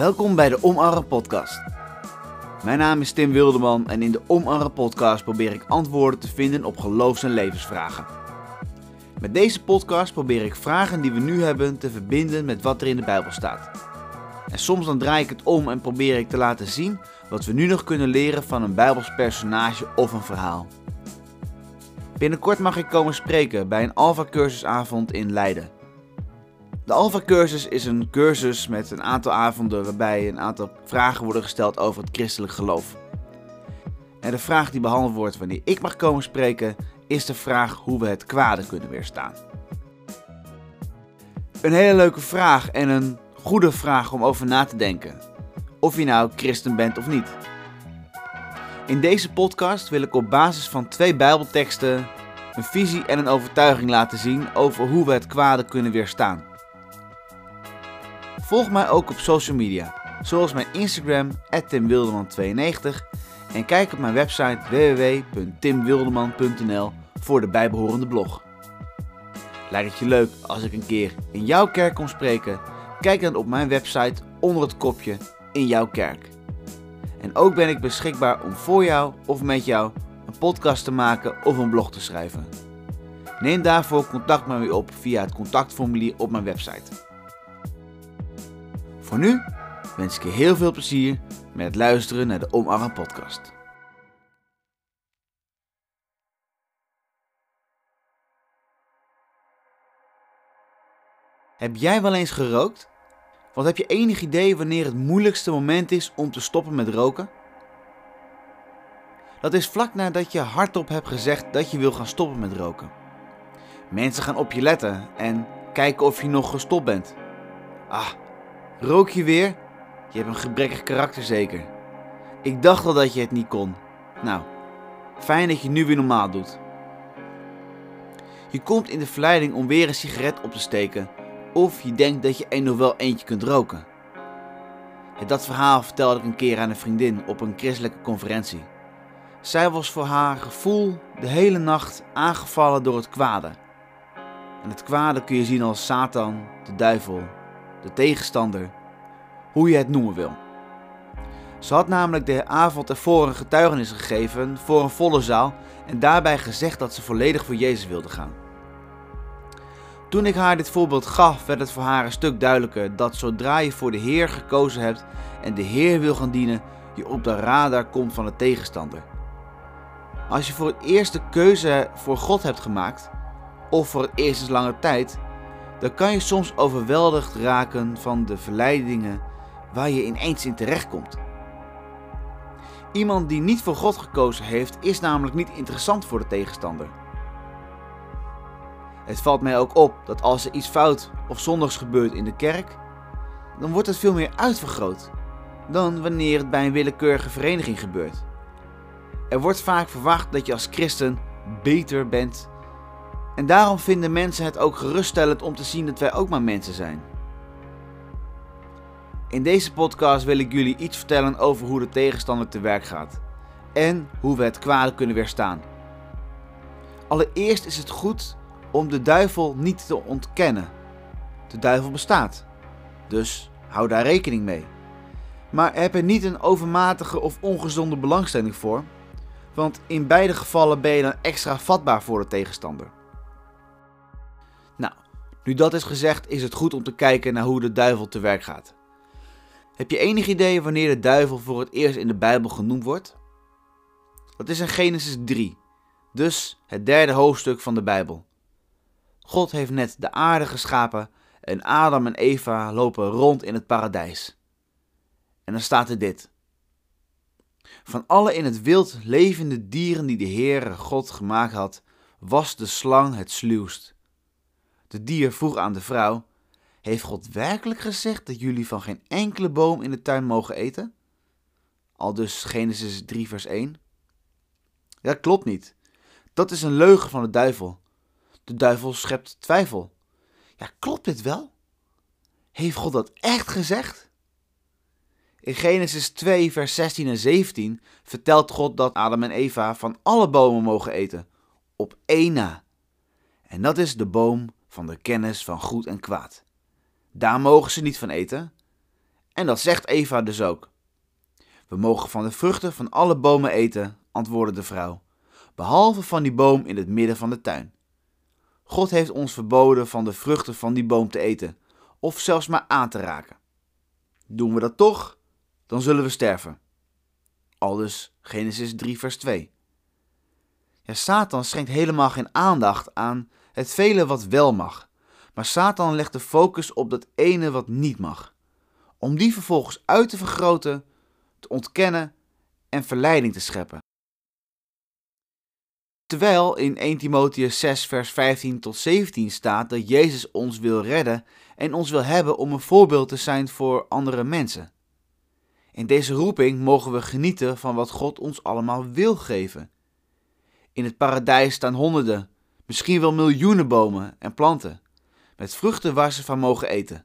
Welkom bij de Omarre Podcast. Mijn naam is Tim Wildeman en in de Omarre Podcast probeer ik antwoorden te vinden op geloofs- en levensvragen. Met deze podcast probeer ik vragen die we nu hebben te verbinden met wat er in de Bijbel staat. En soms dan draai ik het om en probeer ik te laten zien wat we nu nog kunnen leren van een Bijbels personage of een verhaal. Binnenkort mag ik komen spreken bij een Alpha cursusavond in Leiden. De Alpha cursus is een cursus met een aantal avonden waarbij een aantal vragen worden gesteld over het christelijk geloof. En de vraag die behandeld wordt wanneer ik mag komen spreken is de vraag hoe we het kwade kunnen weerstaan. Een hele leuke vraag en een goede vraag om over na te denken. Of je nou christen bent of niet. In deze podcast wil ik op basis van twee Bijbelteksten een visie en een overtuiging laten zien over hoe we het kwade kunnen weerstaan. Volg mij ook op social media, zoals mijn Instagram, timwilderman92 en kijk op mijn website www.timwilderman.nl voor de bijbehorende blog. Lijkt het je leuk als ik een keer in jouw kerk kom spreken? Kijk dan op mijn website onder het kopje in jouw kerk. En ook ben ik beschikbaar om voor jou of met jou een podcast te maken of een blog te schrijven. Neem daarvoor contact met me op via het contactformulier op mijn website. Voor nu wens ik je heel veel plezier met luisteren naar de Omarm podcast. Heb jij wel eens gerookt? Want heb je enig idee wanneer het moeilijkste moment is om te stoppen met roken? Dat is vlak nadat je hardop hebt gezegd dat je wil gaan stoppen met roken. Mensen gaan op je letten en kijken of je nog gestopt bent. Ah, rook je weer? Je hebt een gebrekkig karakter zeker. Ik dacht al dat je het niet kon. Nou, fijn dat je nu weer normaal doet. Je komt in de verleiding om weer een sigaret op te steken of je denkt dat je er nog wel eentje kunt roken. Dat verhaal vertelde ik een keer aan een vriendin op een christelijke conferentie. Zij was voor haar gevoel de hele nacht aangevallen door het kwade. En het kwade kun je zien als Satan, de duivel, de tegenstander, hoe je het noemen wil. Ze had namelijk de avond ervoor een getuigenis gegeven voor een volle zaal en daarbij gezegd dat ze volledig voor Jezus wilde gaan. Toen ik haar dit voorbeeld gaf, werd het voor haar een stuk duidelijker dat zodra je voor de Heer gekozen hebt en de Heer wil gaan dienen, je op de radar komt van de tegenstander. Als je voor het eerst de keuze voor God hebt gemaakt, of voor het eerst sinds lange tijd, dan kan je soms overweldigd raken van de verleidingen waar je ineens in terechtkomt. Iemand die niet voor God gekozen heeft, is namelijk niet interessant voor de tegenstander. Het valt mij ook op dat als er iets fout of zondigs gebeurt in de kerk, dan wordt het veel meer uitvergroot dan wanneer het bij een willekeurige vereniging gebeurt. Er wordt vaak verwacht dat je als christen beter bent. En daarom vinden mensen het ook geruststellend om te zien dat wij ook maar mensen zijn. In deze podcast wil ik jullie iets vertellen over hoe de tegenstander te werk gaat en hoe we het kwade kunnen weerstaan. Allereerst is het goed om de duivel niet te ontkennen. De duivel bestaat, dus hou daar rekening mee. Maar heb er niet een overmatige of ongezonde belangstelling voor, want in beide gevallen ben je dan extra vatbaar voor de tegenstander. Nu dat is gezegd, is het goed om te kijken naar hoe de duivel te werk gaat. Heb je enig idee wanneer de duivel voor het eerst in de Bijbel genoemd wordt? Dat is in Genesis 3, dus het derde hoofdstuk van de Bijbel. God heeft net de aarde geschapen en Adam en Eva lopen rond in het paradijs. En dan staat er dit. Van alle in het wild levende dieren die de Heere God gemaakt had, was de slang het sluwst. De dier vroeg aan de vrouw: Heeft God werkelijk gezegd dat jullie van geen enkele boom in de tuin mogen eten? Al dus Genesis 3, vers 1. Dat klopt niet. Dat is een leugen van de duivel. De duivel schept twijfel. Ja, klopt dit wel? Heeft God dat echt gezegd? In Genesis 2, vers 16 en 17 vertelt God dat Adam en Eva van alle bomen mogen eten, op één na. En dat is de boom van de kennis van goed en kwaad. Daar mogen ze niet van eten. En dat zegt Eva dus ook. We mogen van de vruchten van alle bomen eten, antwoordde de vrouw, behalve van die boom in het midden van de tuin. God heeft ons verboden van de vruchten van die boom te eten, of zelfs maar aan te raken. Doen we dat toch, dan zullen we sterven. Aldus Genesis 3, vers 2. Ja, Satan schenkt helemaal geen aandacht aan het vele wat wel mag, maar Satan legt de focus op dat ene wat niet mag, om die vervolgens uit te vergroten, te ontkennen en verleiding te scheppen. Terwijl in 1 Timotheus 6, vers 15 tot 17 staat dat Jezus ons wil redden en ons wil hebben om een voorbeeld te zijn voor andere mensen. In deze roeping mogen we genieten van wat God ons allemaal wil geven. In het paradijs staan honderden, misschien wel miljoenen bomen en planten, met vruchten waar ze van mogen eten.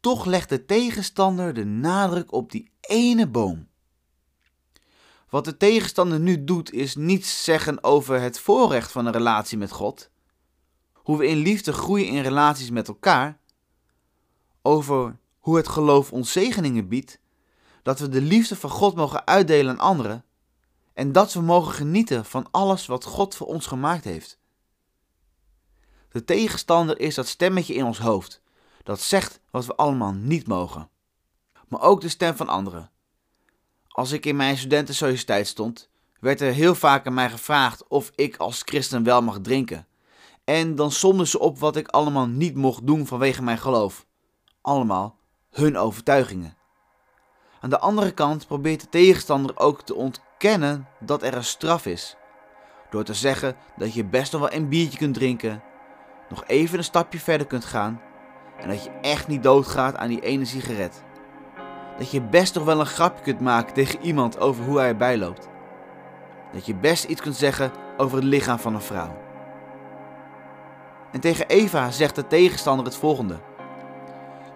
Toch legt de tegenstander de nadruk op die ene boom. Wat de tegenstander nu doet, is niets zeggen over het voorrecht van een relatie met God, hoe we in liefde groeien in relaties met elkaar, over hoe het geloof ons zegeningen biedt, dat we de liefde van God mogen uitdelen aan anderen en dat we mogen genieten van alles wat God voor ons gemaakt heeft. De tegenstander is dat stemmetje in ons hoofd dat zegt wat we allemaal niet mogen, maar ook de stem van anderen. Als ik in mijn studentensociëteit stond, werd er heel vaak aan mij gevraagd of ik als christen wel mag drinken. En dan somden ze op wat ik allemaal niet mocht doen vanwege mijn geloof. Allemaal hun overtuigingen. Aan de andere kant probeert de tegenstander ook te dat er een straf is. Door te zeggen dat je best nog wel een biertje kunt drinken, nog even een stapje verder kunt gaan en dat je echt niet doodgaat aan die ene sigaret. Dat je best nog wel een grapje kunt maken tegen iemand over hoe hij erbij loopt. Dat je best iets kunt zeggen over het lichaam van een vrouw. En tegen Eva zegt de tegenstander het volgende: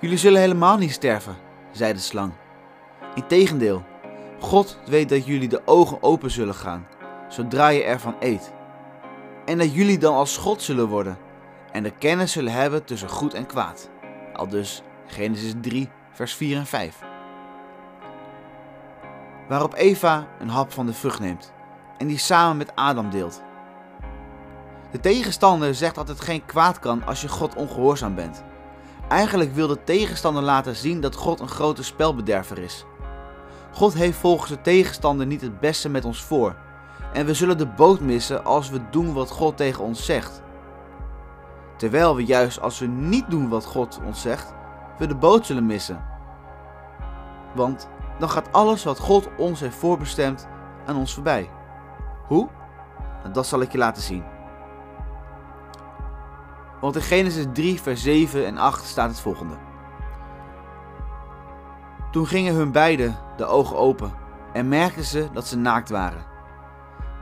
Jullie zullen helemaal niet sterven, zei de slang. Integendeel, God weet dat jullie de ogen open zullen gaan zodra je ervan eet. En dat jullie dan als God zullen worden en de kennis zullen hebben tussen goed en kwaad. Al dus Genesis 3, vers 4 en 5. Waarop Eva een hap van de vrucht neemt en die samen met Adam deelt. De tegenstander zegt dat het geen kwaad kan als je God ongehoorzaam bent. Eigenlijk wil de tegenstander laten zien dat God een grote spelbederver is. God heeft volgens de tegenstander niet het beste met ons voor. En we zullen de boot missen als we doen wat God tegen ons zegt. Terwijl we juist als we niet doen wat God ons zegt, we de boot zullen missen. Want dan gaat alles wat God ons heeft voorbestemd aan ons voorbij. Hoe? Dat zal ik je laten zien. Want in Genesis 3, vers 7 en 8 staat het volgende. Toen gingen hun beiden de ogen open en merkten ze dat ze naakt waren.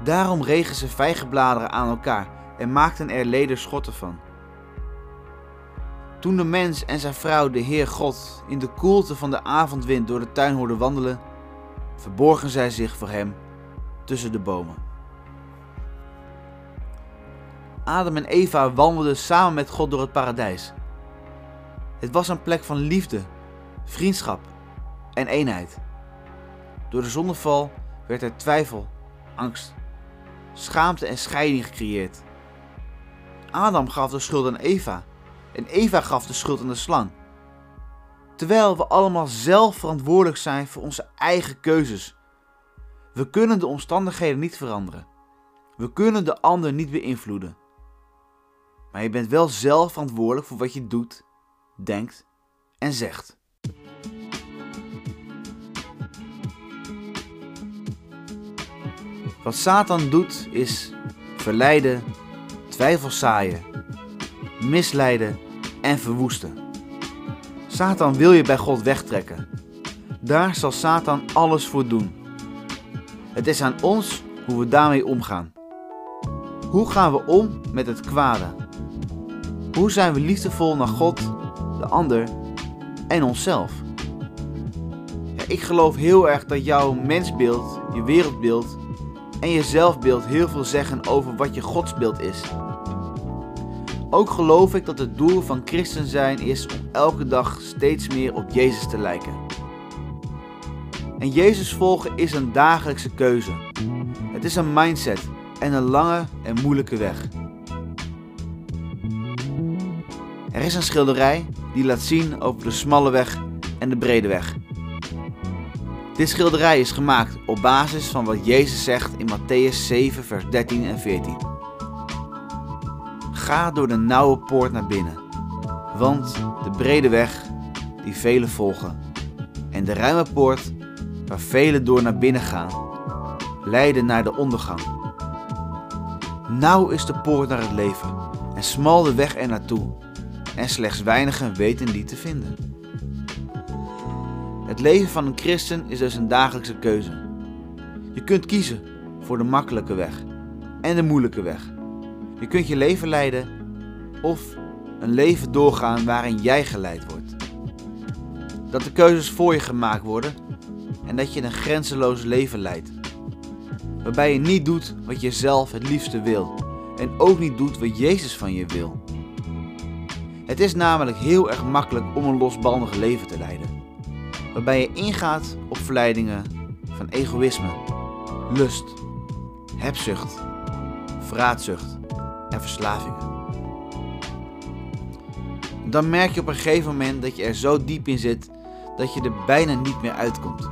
Daarom regen ze vijgenbladeren aan elkaar en maakten er lederschotten van. Toen de mens en zijn vrouw de Heer God in de koelte van de avondwind door de tuin hoorden wandelen, verborgen zij zich voor hem tussen de bomen. Adam en Eva wandelden samen met God door het paradijs. Het was een plek van liefde, vriendschap en eenheid. Door de zondeval werd er twijfel, angst, schaamte en scheiding gecreëerd. Adam gaf de schuld aan Eva en Eva gaf de schuld aan de slang. Terwijl we allemaal zelf verantwoordelijk zijn voor onze eigen keuzes. We kunnen de omstandigheden niet veranderen. We kunnen de ander niet beïnvloeden. Maar je bent wel zelf verantwoordelijk voor wat je doet, denkt en zegt. Wat Satan doet is verleiden, twijfel zaaien, misleiden en verwoesten. Satan wil je bij God wegtrekken. Daar zal Satan alles voor doen. Het is aan ons hoe we daarmee omgaan. Hoe gaan we om met het kwade? Hoe zijn we liefdevol naar God, de ander en onszelf? Ja, ik geloof heel erg dat jouw mensbeeld, je wereldbeeld en je zelfbeeld heel veel zeggen over wat je godsbeeld is. Ook geloof ik dat het doel van christen zijn is om elke dag steeds meer op Jezus te lijken. En Jezus volgen is een dagelijkse keuze. Het is een mindset en een lange en moeilijke weg. Er is een schilderij die laat zien over de smalle weg en de brede weg. Dit schilderij is gemaakt op basis van wat Jezus zegt in Matthäus 7, vers 13 en 14. Ga door de nauwe poort naar binnen, want de brede weg die velen volgen en de ruime poort waar velen door naar binnen gaan, leiden naar de ondergang. Nauw is de poort naar het leven en smal de weg er naartoe, en slechts weinigen weten die te vinden. Het leven van een christen is dus een dagelijkse keuze. Je kunt kiezen voor de makkelijke weg en de moeilijke weg. Je kunt je leven leiden of een leven doorgaan waarin jij geleid wordt. Dat de keuzes voor je gemaakt worden en dat je een grenzeloos leven leidt. Waarbij je niet doet wat je zelf het liefste wil en ook niet doet wat Jezus van je wil. Het is namelijk heel erg makkelijk om een losbandig leven te leiden. Waarbij je ingaat op verleidingen van egoïsme, lust, hebzucht, vraatzucht en verslavingen. Dan merk je op een gegeven moment dat je er zo diep in zit dat je er bijna niet meer uitkomt.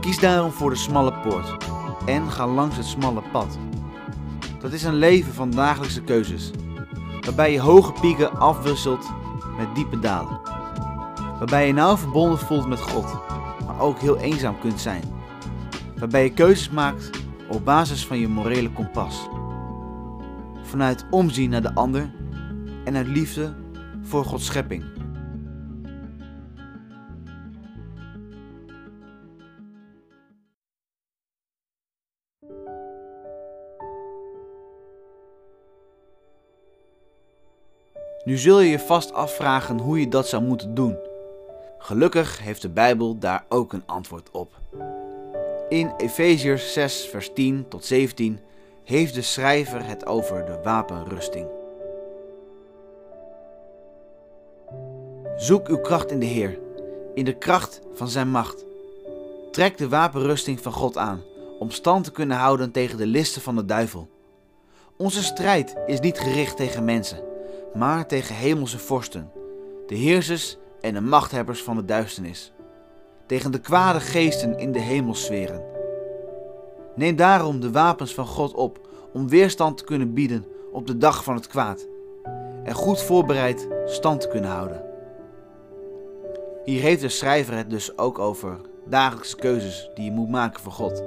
Kies daarom voor de smalle poort en ga langs het smalle pad. Dat is een leven van dagelijkse keuzes, waarbij je hoge pieken afwisselt met diepe dalen. Waarbij je nauw verbonden voelt met God, maar ook heel eenzaam kunt zijn. Waarbij je keuzes maakt op basis van je morele kompas. Vanuit omzien naar de ander en uit liefde voor Gods schepping. Nu zul je je vast afvragen hoe je dat zou moeten doen. Gelukkig heeft de Bijbel daar ook een antwoord op. In Efeziërs 6, vers 10 tot 17 heeft de schrijver het over de wapenrusting. Zoek uw kracht in de Heer, in de kracht van Zijn macht. Trek de wapenrusting van God aan, om stand te kunnen houden tegen de listen van de duivel. Onze strijd is niet gericht tegen mensen, maar tegen hemelse vorsten, de heersers en de machthebbers van de duisternis, tegen de kwade geesten in de hemelsferen. Neem daarom de wapens van God op om weerstand te kunnen bieden op de dag van het kwaad en goed voorbereid stand te kunnen houden. Hier heeft de schrijver het dus ook over dagelijkse keuzes die je moet maken voor God.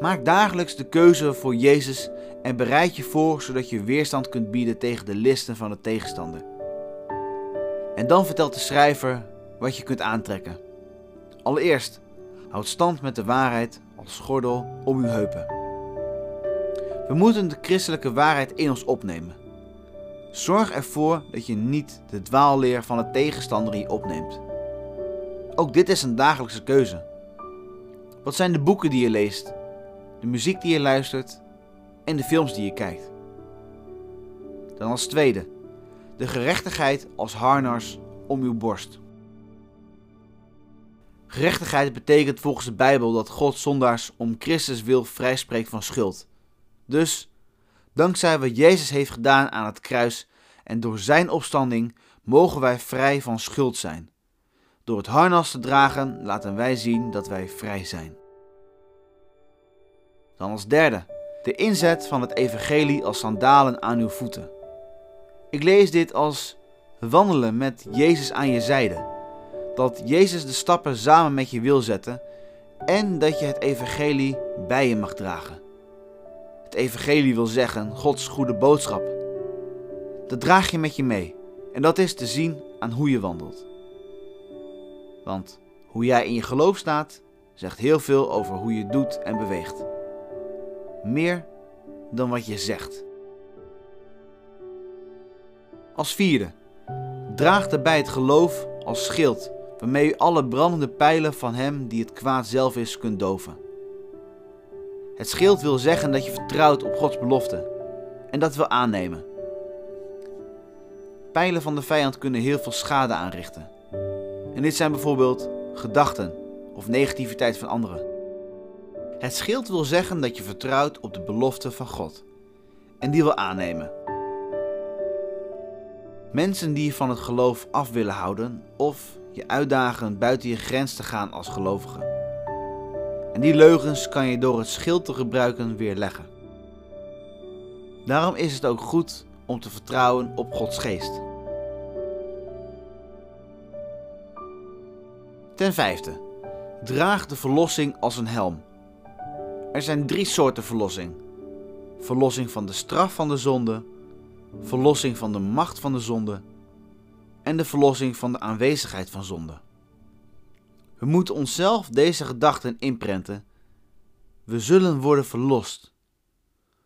Maak dagelijks de keuze voor Jezus en bereid je voor zodat je weerstand kunt bieden tegen de listen van de tegenstander. En dan vertelt de schrijver wat je kunt aantrekken. Allereerst, houd stand met de waarheid als gordel om uw heupen. We moeten de christelijke waarheid in ons opnemen. Zorg ervoor dat je niet de dwaalleer van de tegenstander in opneemt. Ook dit is een dagelijkse keuze. Wat zijn de boeken die je leest, de muziek die je luistert en de films die je kijkt? Dan als tweede, de gerechtigheid als harnas om uw borst. Gerechtigheid betekent volgens de Bijbel dat God zondaars om Christus wil vrijspreekt van schuld. Dus, dankzij wat Jezus heeft gedaan aan het kruis en door zijn opstanding, mogen wij vrij van schuld zijn. Door het harnas te dragen laten wij zien dat wij vrij zijn. Dan als derde, de inzet van het evangelie als sandalen aan uw voeten. Ik lees dit als wandelen met Jezus aan je zijde. Dat Jezus de stappen samen met je wil zetten en dat je het evangelie bij je mag dragen. Het evangelie wil zeggen Gods goede boodschap. Dat draag je met je mee en dat is te zien aan hoe je wandelt. Want hoe jij in je geloof staat, zegt heel veel over hoe je doet en beweegt. Meer dan wat je zegt. Als vierde, draag daarbij het geloof als schild, waarmee u alle brandende pijlen van hem die het kwaad zelf is kunt doven. Het schild wil zeggen dat je vertrouwt op Gods belofte en dat wil aannemen. Pijlen van de vijand kunnen heel veel schade aanrichten. En dit zijn bijvoorbeeld gedachten of negativiteit van anderen. Het schild wil zeggen dat je vertrouwt op de belofte van God en die wil aannemen. Mensen die je van het geloof af willen houden of je uitdagen buiten je grens te gaan als gelovige. En die leugens kan je door het schild te gebruiken weerleggen. Daarom is het ook goed om te vertrouwen op Gods geest. Ten vijfde, draag de verlossing als een helm. Er zijn drie soorten verlossing: verlossing van de straf van de zonde, verlossing van de macht van de zonde en de verlossing van de aanwezigheid van zonde. We moeten onszelf deze gedachten inprenten. We zullen worden verlost.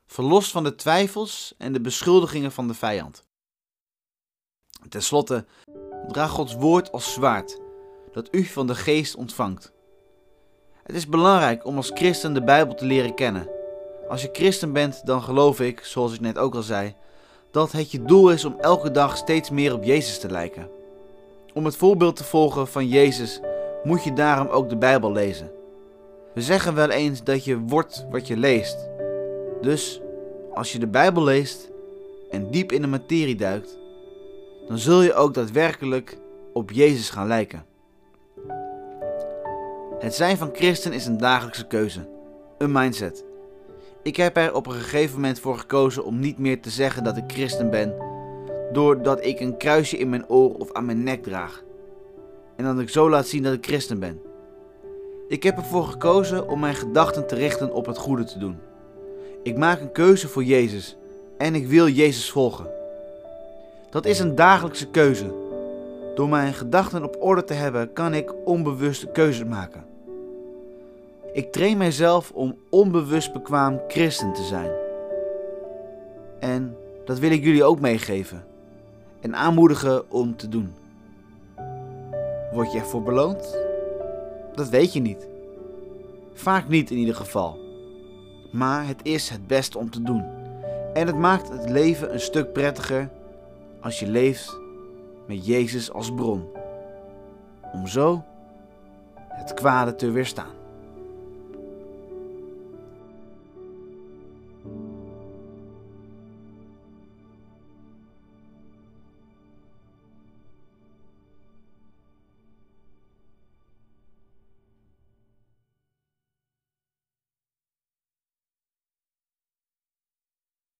Verlost van de twijfels en de beschuldigingen van de vijand. Ten slotte, draag Gods woord als zwaard, dat u van de geest ontvangt. Het is belangrijk om als christen de Bijbel te leren kennen. Als je christen bent, dan geloof ik, zoals ik net ook al zei, dat het je doel is om elke dag steeds meer op Jezus te lijken. Om het voorbeeld te volgen van Jezus moet je daarom ook de Bijbel lezen. We zeggen wel eens dat je wordt wat je leest. Dus als je de Bijbel leest en diep in de materie duikt, dan zul je ook daadwerkelijk op Jezus gaan lijken. Het zijn van christen is een dagelijkse keuze, een mindset. Ik heb er op een gegeven moment voor gekozen om niet meer te zeggen dat ik christen ben, doordat ik een kruisje in mijn oor of aan mijn nek draag. En dat ik zo laat zien dat ik christen ben. Ik heb ervoor gekozen om mijn gedachten te richten op het goede te doen. Ik maak een keuze voor Jezus en ik wil Jezus volgen. Dat is een dagelijkse keuze. Door mijn gedachten op orde te hebben, kan ik onbewuste keuzes maken. Ik train mijzelf om onbewust bekwaam christen te zijn. En dat wil ik jullie ook meegeven en aanmoedigen om te doen. Word je ervoor beloond? Dat weet je niet. Vaak niet in ieder geval. Maar het is het beste om te doen. En het maakt het leven een stuk prettiger als je leeft met Jezus als bron. Om zo het kwade te weerstaan.